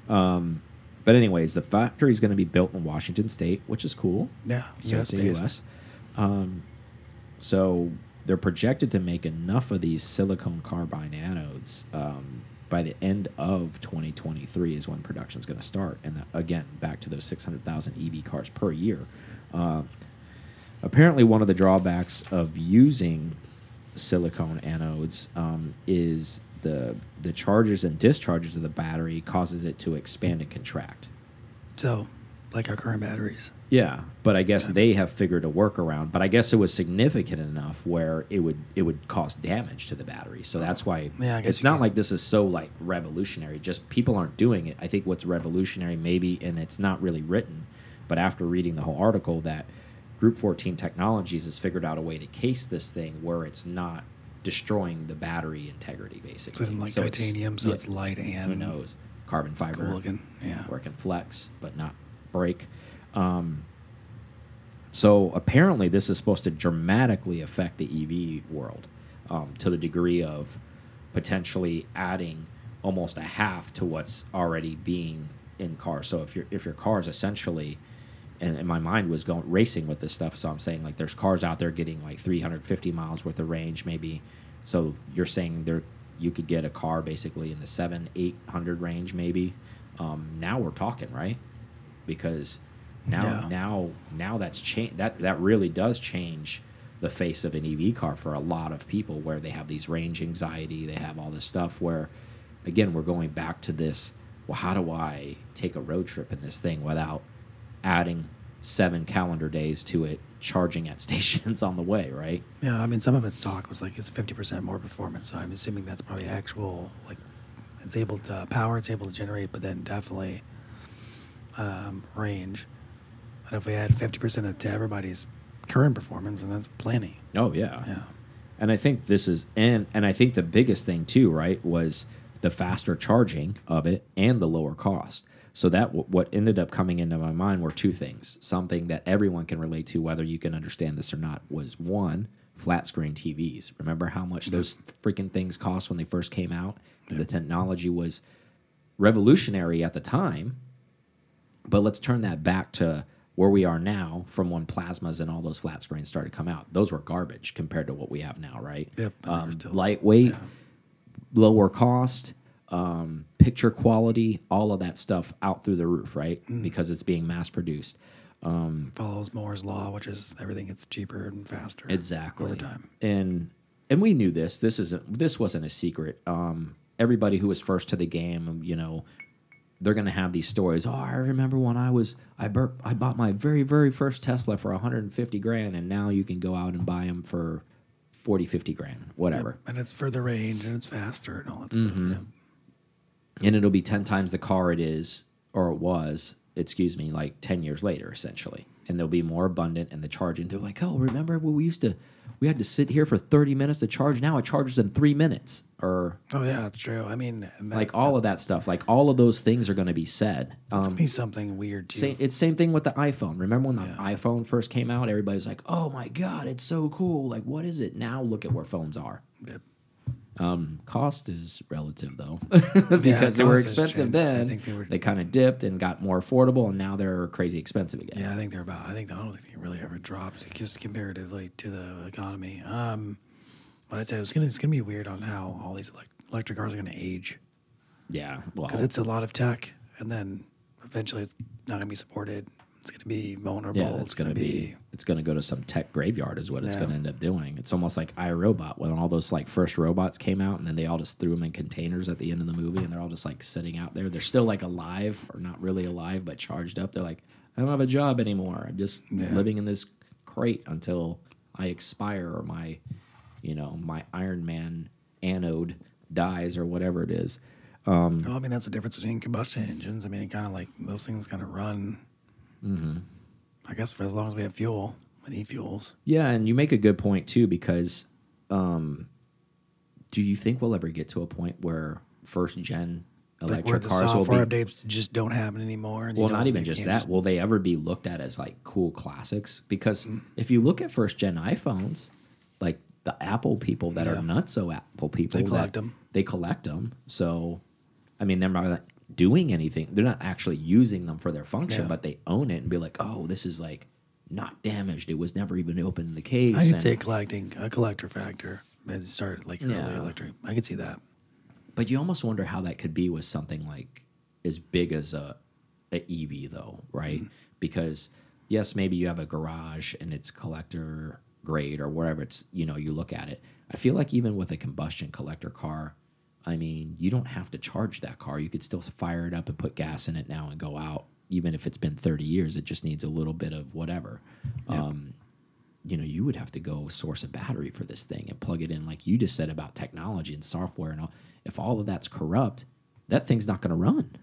Um, but anyways, the factory is going to be built in Washington State, which is cool. Yeah, So US. US. Um, so they're projected to make enough of these silicon carbide anodes um, by the end of 2023 is when production is going to start. And that, again, back to those 600,000 EV cars per year. Uh, apparently, one of the drawbacks of using silicone anodes um, is the the charges and discharges of the battery causes it to expand and contract. So, like our current batteries. Yeah, but I guess they have figured a workaround. But I guess it was significant enough where it would it would cause damage to the battery. So that's why Yeah, I guess it's not can- like this is so like revolutionary. Just people aren't doing it. I think what's revolutionary maybe, and it's not really written, but after reading the whole article, that Group 14 Technologies has figured out a way to case this thing where it's not destroying the battery integrity, basically. Including like So it's- so yeah, it's light and who knows carbon fiber cool. Yeah. where it can flex but not break. Um, so apparently, this is supposed to dramatically affect the EV world um, to the degree of potentially adding almost a half to what's already being in cars. So if your if your car is essentially and, and my mind was going racing with this stuff. So I'm saying like there's cars out there getting like 350 miles worth of range, maybe. So you're saying there you could get a car basically in the seven, eight hundred range, maybe. Um, now we're talking, right? Because now Yeah. now now that's change that that really does change the face of an EV car for a lot of people where they have these range anxiety, they have all this stuff where again we're going back to this well how do I take a road trip in this thing without adding seven calendar days to it charging at <laughs> stations on the way, right? Yeah, I mean, some of its talk was like it's 50% more performance. So I'm assuming that's probably actual, like, it's able to power, it's able to generate, but then definitely um, range. And if we add 50% of to everybody's current performance, and that's plenty. Oh yeah. Yeah. And I think this is and and I think the biggest thing too, right, was the faster charging of it and the lower cost. So that what ended up coming into my mind were two things. Something that everyone can relate to, whether you can understand this or not, was one flat screen TVs. Remember how much those freaking things cost when they first came out? The technology was revolutionary at the time, but let's turn that back to where we are now from when plasmas and all those flat screens started to come out. Those were garbage compared to what we have now, right? Yep, and they were Um, lightweight, lower cost, um, picture quality, all of that stuff out through the roof, right? Mm. Because it's being mass produced. Follows Moore's law, which is everything gets cheaper and faster. Exactly. Over time. And and we knew this. This isn't this wasn't a secret. Um, everybody who was first to the game, you know, they're gonna have these stories. Oh, I remember when I was I bur- I bought my very very first Tesla for 150 grand, and now you can go out and buy them for 40, 50 grand, whatever. And it's further range and it's faster and all that Mm-hmm. stuff. And it'll be 10 times the car it is or it was excuse me like 10 years later essentially and they'll be more abundant and the charging they're like oh remember when we used to we had to sit here for 30 minutes to charge now it charges in three minutes or Oh yeah, that's true. I mean, that, like all of that stuff like all of those things are going to be said um, be something weird too. Same, it's same thing with the iPhone. Remember when the iPhone first came out? Everybody's like, "Oh my god, it's so cool!" Like, what is it now? Look at where phones are. Yep. Um, cost is relative though, <laughs> because they were expensive changed. I then. think they were- kind of dipped and got more affordable, and now they're crazy expensive again. Yeah, I think they're about. I think I don't think they really ever dropped just comparatively to the economy. Um, but I said it's gonna it's gonna be weird on how all these elect- electric cars are gonna age Yeah, well, because it's a lot of tech, and then eventually it's not gonna be supported. It's gonna be vulnerable. yeah, it's gonna be, it's gonna go to some tech graveyard, is what it's gonna end up doing. It's almost like iRobot when all those like first robots came out, and then they all just threw them in containers at the end of the movie, and they're all just like sitting out there. They're still like alive, or not really alive, but charged up. They're like, I don't have a job anymore. I'm just Yeah. living in this crate until I expire, or my, you know, my Iron Man anode dies, or whatever it is. Um, well, I mean that's the difference between combustion engines. I mean, it kind of like those things kind of run. Mm-hmm. I guess for as long as we have fuel and e-fuels. Yeah, and you make a good point too because um, do you think we'll ever get to a point where first gen Like where electric the cars will be updates just don't happen anymore. and well, don't- even just that. Will they ever be looked at as like cool classics? Because if you look at first gen iPhones, like the Apple people that Yeah. are nutso Apple people, They collect that- 'em. They collect them. So, I mean, they're not doing anything. They're not actually using them for their function, Yeah. but they own it and be like, oh, this is like not damaged. It was never even opened in the case. I could and- say collecting a collector factor. But start like early electric. I could see that. But you almost wonder how that could be with something like as big as a, a EV, though, right? Mm-hmm. Because yes, maybe you have a garage and it's collector grade or whatever it's you know you look at it. I feel like even with a combustion collector car, I mean you don't have to charge that car. You could still fire it up and put gas in it now and go out. Even if it's been thirty years, it just needs a little bit of whatever. Um, you know, you would have to go source a battery for this thing and plug it in, like you just said about technology and software and all. If all of that's corrupt, that thing's not going to run.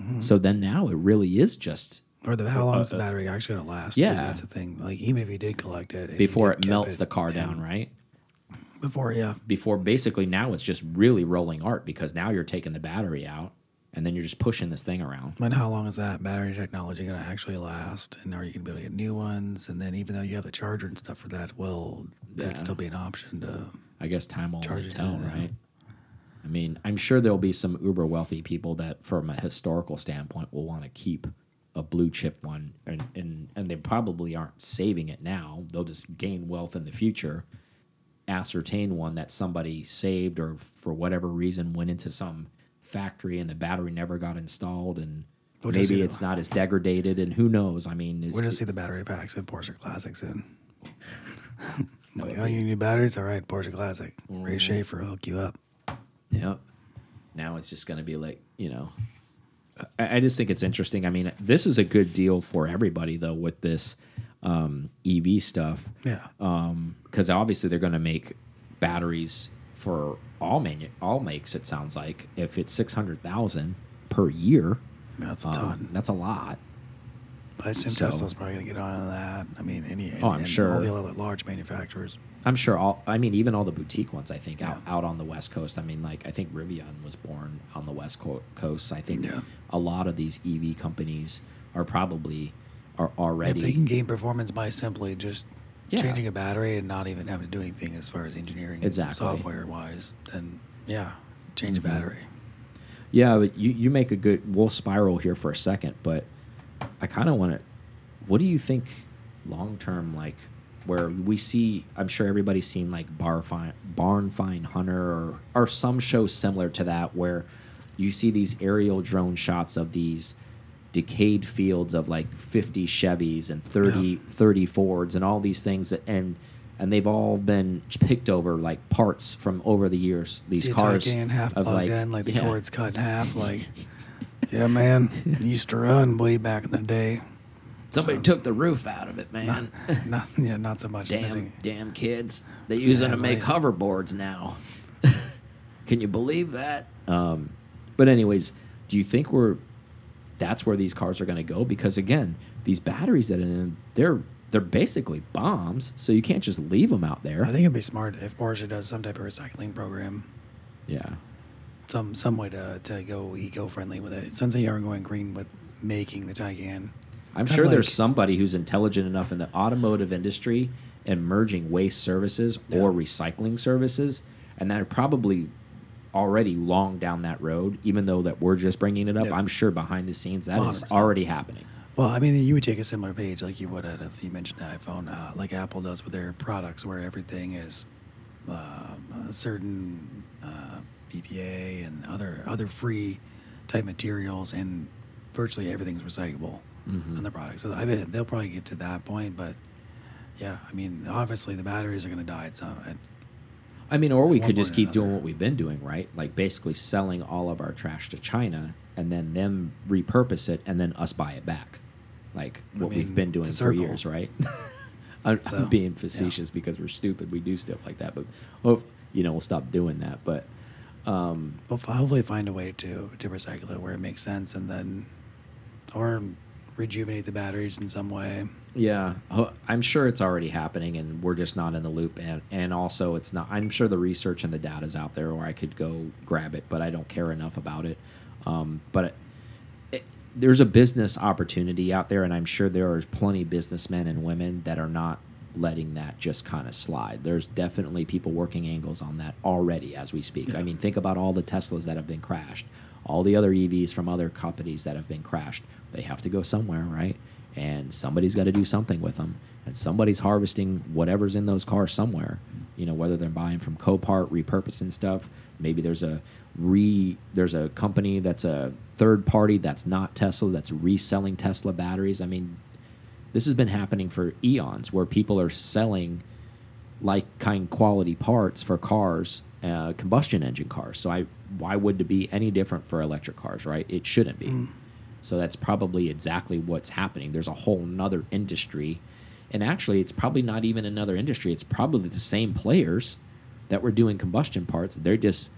Mm-hmm. So then now it really is just Or the how long is the battery actually going to last? too? Uh, yeah. that's the thing. Like even if you did collect it before it melts the it, car yeah, down, right? Before, yeah, Before basically now it's just really rolling art because now you're taking the battery out and then you're just pushing this thing around. And how long is that battery technology going to actually last? And are you going to be able to get new ones? And then even though you have the charger and stuff for that, will Yeah. that still be an option to? I guess time will tell, right? I mean, I'm sure there'll be some uber wealthy people that, from a historical standpoint, will want to keep a blue chip one, and, and and they probably aren't saving it now. They'll just gain wealth in the future. Ascertain one that somebody saved or for whatever reason went into some factory and the battery never got installed, and We'll maybe it's not as degraded, and who knows? I mean, we're gonna see the battery packs and Porsche Classics in. <laughs> like, oh, you need batteries? All right, Porsche Classic. Mm-hmm. Ray Schaefer will hook you up. Yep. Now it's just going to be like, you know, I, I just think it's interesting. I mean, this is a good deal for everybody, though, with this um, EV stuff. Yeah. Because obviously they're going to make batteries for all manu- all makes, it sounds like. If it's 600000 per year, That's a um, ton. that's a lot. I assume So- Tesla's probably going to get on that. I mean, any. Oh, I'm and sure. All the other large manufacturers. I'm sure all. I mean, even all the boutique ones. I think out, Yeah. out on the West Coast. I mean, like I think Rivian was born on the West Coast. I think Yeah. a lot of these EV companies are probably are If they can gain performance by simply just Yeah. changing a battery and not even having to do anything as far as engineering, Exactly. software wise, then yeah, change Mhm. a battery. Yeah, but you you make a good. We'll spiral here for a second, but I kind of want to. What do you think, long term, like where we see? I'm sure everybody's seen like Bar Fine, Barn Find Hunter or or some shows similar to that where you see these aerial drone shots of these decayed fields of like 50 Chevys and 30 Yeah. 30 Fords and all these things that, and and they've all been picked over like parts from over the years. These a cars Taycan half plugged in, like the yeah. cord's cut in half. Like, <laughs> yeah, man, used to run way back in the day. Somebody took the roof out of it, man. not <laughs> yeah, not so much. damn, damn kids. They use them to make like- hoverboards now. <laughs> Can you believe that? Um, but anyways, do you think we're that's where these cars are going to go? Because again, these batteries that are in them, they're they're basically bombs, so you can't just leave them out there. I think it'd be smart if Porsche does some type of recycling program, yeah, some some way to, to go eco friendly with it. Since they are going green with making the Taycan. I'm sure there's somebody who's intelligent enough in the automotive industry and merging waste services or recycling services, and they're probably already long down that road. Even though that we're just bringing it up, Yeah. I'm sure behind the scenes that is 100%. already happening. Well, I mean, you would take a similar page like you would at if you mentioned the iPhone, uh, like Apple does with their products, where everything is um, a certain uh, BPA and other other free type materials, and virtually everything's recyclable Mhm. on the product. So I mean, they'll probably get to that point, but yeah, I mean, obviously the batteries are going to die at some. At, I mean, or we could just keep doing what we've been doing, right? Like basically selling all of our trash to China and then them repurpose it and then us buy it back. Like I what we've been doing for years, right? <laughs> <laughs> I'm, So, being yeah. facetious because we're stupid. We do stuff like that, but well, you know, we'll stop doing that. But um, we'll hopefully find a way to to recycle it where it makes sense, and then or rejuvenate the batteries in some way. Yeah, I'm sure it's already happening, and we're just not in the loop. And and also, it's not. I'm sure the research and the data is out there, where I could go grab it, but I don't care enough about it. Um, but it, it, there's a business opportunity out there, and I'm sure there are plenty of businessmen and women that are not letting that just kind of slide. There's definitely people working angles on that already as we speak. I mean, think about all the Teslas that have been crashed, all the other EVs from other companies that have been crashed. They have to go somewhere, right? And somebody's got to do something with them, and somebody's harvesting whatever's in those cars somewhere. You know, whether they're buying from Copart, repurposing stuff. Maybe there's a re there's a company that's a third party that's not Tesla that's reselling Tesla batteries. I mean, this has been happening for eons where people are selling like kind quality parts for cars uh, combustion engine cars so i why would it be any different for electric cars right it shouldn't be Mm. So that's probably exactly what's happening. There's a whole nother industry. And actually it's probably not even another industry. It's probably the same players that were doing combustion parts. They're just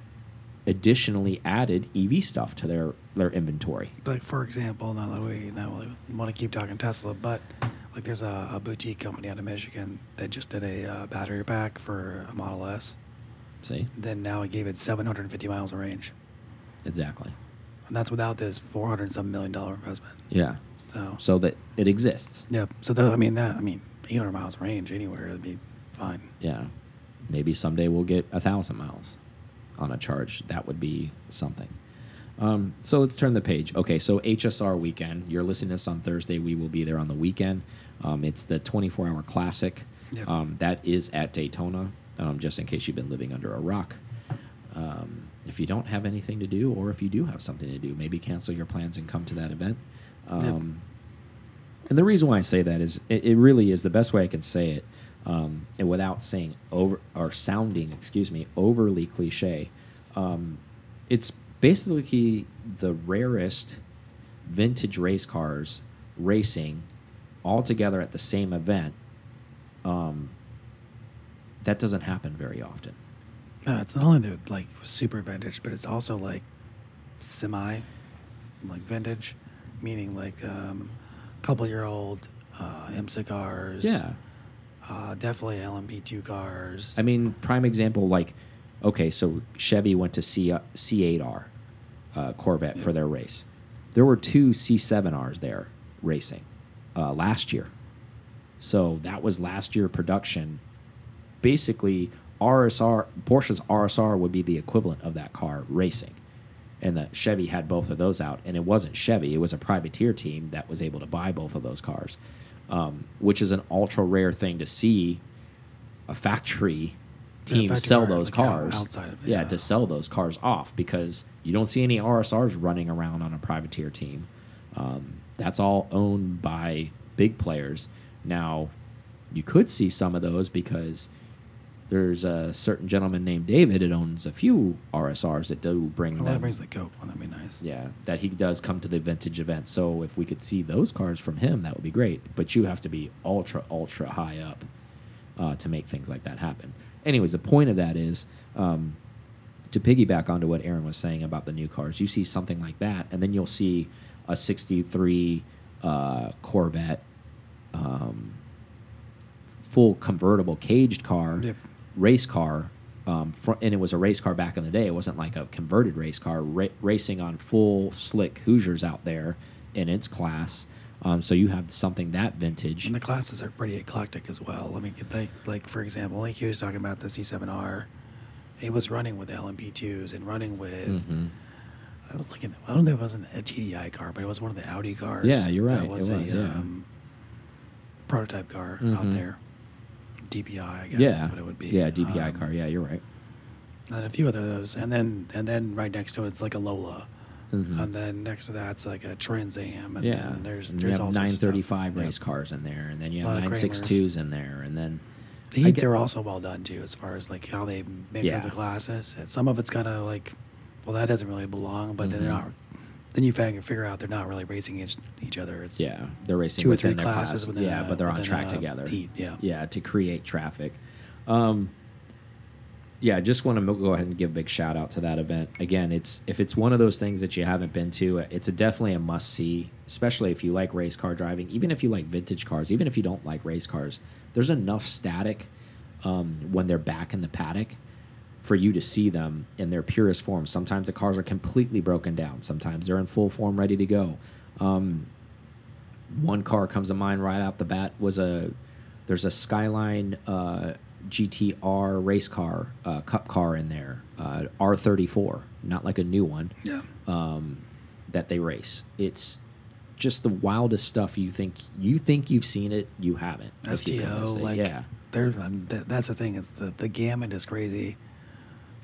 additionally added ev stuff to their their inventory. Like for example, not that we not really want to keep talking Tesla, but like there's a, a boutique company out of Michigan that just did a uh, battery pack for a Model S. see? Then now it gave it 750 miles of range, exactly and that's without this 407 million dollar investment. yeah So, so that it exists yep. So that, I mean that I mean 800 miles range anywhere would be fine. Yeah. Maybe someday we'll get a thousand miles on a charge. That would be something. Um, so let's turn the page. Okay, so HSR weekend. You're listening to this on Thursday. We will be there on the weekend. Um, it's the 24 hour classic. Yep. Um, that is at Daytona, um, just in case you've been living under a rock. Um, if you don't have anything to do, or if you do have something to do, maybe cancel your plans and come to that event. Um, and the reason why I say that is it, it really is the best way I can say it, um, and without saying over or sounding, excuse me, overly cliche. Um, it's basically the rarest vintage race cars racing all together at the same event. Um, that doesn't happen very often. No, it's not only the like super vintage, but it's also like semi, like vintage, meaning like um, couple year old uh, IMSA cars. Yeah. Uh, definitely LMP2 cars. I mean, prime example, like, okay, so Chevy went to C C8R uh, Corvette for their race. There were two C7Rs there racing uh, last year. So that was last year production. Basically, RSR Porsche's RSR would be the equivalent of that car racing, and the Chevy had both of those out, and it wasn't Chevy; it was a privateer team that was able to buy both of those cars, um, which is an ultra rare thing to see. A factory team factory sell those like, cars, it, yeah, yeah. to sell those cars off because you don't see any RSRs running around on a privateer team. Um, that's all owned by big players. Now, you could see some of those because there's a certain gentleman named David that owns a few RSRs that do bring Oh, that brings the Coke one. That'd be nice. Yeah, that he does come to the vintage event. So if we could see those cars from him, that would be great. But you have to be ultra, ultra high up uh, to make things like that happen. Anyways, the point of that is um, to piggyback onto what Aaron was saying about the new cars. You see something like that, and then you'll see a '63 uh, Corvette, um, full convertible caged car, Yep. Race car. Um, and it was a race car back in the day. It wasn't like a converted race car, ra racing on full slick Hoosiers out there in its class. Um, so you have something that vintage. And the classes are pretty eclectic as well. I mean, like, like for example, like he was talking about the C7R. It was running with LMP2s and running with. Mhm. I was looking. I don't think it wasn't a TDI car, but it was one of the Audi cars. Yeah, you're right, That it was, was, a yeah. um, prototype car Mhm. out there. DPI, I guess, yeah, what it would be. yeah, DPI Um, car. Yeah, you're right. And a few other those, and then and then right next to it, it's like a Lola, Mhm. and then next to that's like a Trans Am, and yeah, then there's and there's you all have sorts of stuff. 935 Yeah. race cars in there, and then you have of 962s in there, and then The heats are also well done too, as far as like how they mix Yeah. up the classes. And some of it's kind of like, well, that doesn't really belong, but then they're Mhm. not. Then you figure figure out they're not really racing each, each other. It's yeah, they're racing two or three classes class. within yeah, a- but they're on track a together. heat, yeah. yeah, to create traffic. Um, yeah, I just want to go ahead and give a big shout out to that event. Again, it's if it's one of those things that you haven't been to, it's a definitely a must see, especially if you like race car driving, even if you like vintage cars, even if you don't like race cars. There's enough static um, when they're back in the paddock for you to see them in their purest form. Sometimes the cars are completely broken down. Sometimes they're in full form, ready to go. Um, one car comes to mind right out the bat was a there's a Skyline uh, GTR race car, uh, cup car in there, uh, R34, not like a new one, yeah. um, that they race. It's just the wildest stuff. You think you think you've seen it, you haven't. if you STO, like yeah, there. Um, th that's the thing. It's the the gamut is crazy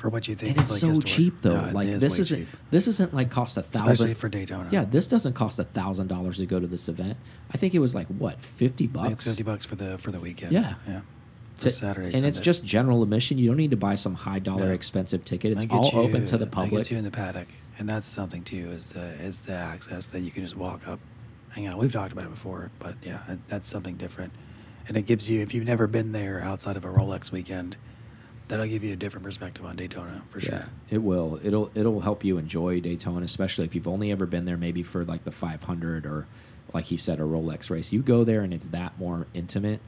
for what you think. and it's like so cheap though. It like is this isn't cheap. this isn't like cost a thousand especially for Daytona. Yeah, this doesn't cost a thousand dollars to go to this event. I think it was like what fifty bucks. it's fifty bucks for the for the weekend. Yeah. yeah. to- Saturday, and it's just general admission. You don't need to buy some high dollar expensive ticket. It's all gets open to the That public. gets you in the paddock, and that's something too. Is the is the access that you can just walk up, hang out. We've talked about it before, but yeah, that's something different, and it gives you if you've never been there outside of a Rolex weekend, that'll give you a different perspective on Daytona for sure. Yeah, it will. It'll it'll help you enjoy Daytona, especially if you've only ever been there maybe for like the 500 or like he said a Rolex race. You go there and it's that more intimate.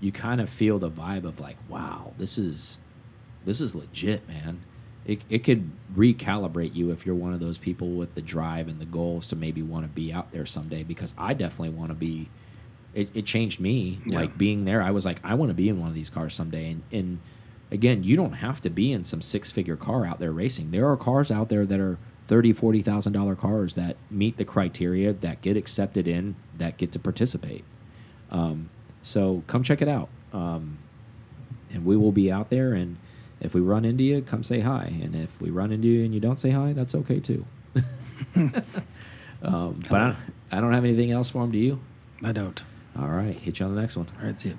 You kind of feel the vibe of like, wow, this is this is legit, man. It it could recalibrate you if you're one of those people with the drive and the goals to maybe want to be out there someday because I definitely want to be it, it changed me Yeah. like being there i was like i want to be in one of these cars someday and, and again you don't have to be in some six figure car out there racing. There are cars out there that are 30 40 thousand dollar cars that meet the criteria that get accepted in that get to participate. Um, so come check it out. Um, and we will be out there and if we run into you come say hi. And if we run into you and you don't say hi that's okay too. <laughs> Um, but I, I don't have anything else for him do you? I don't. all right hit you on the next one. All right, see you.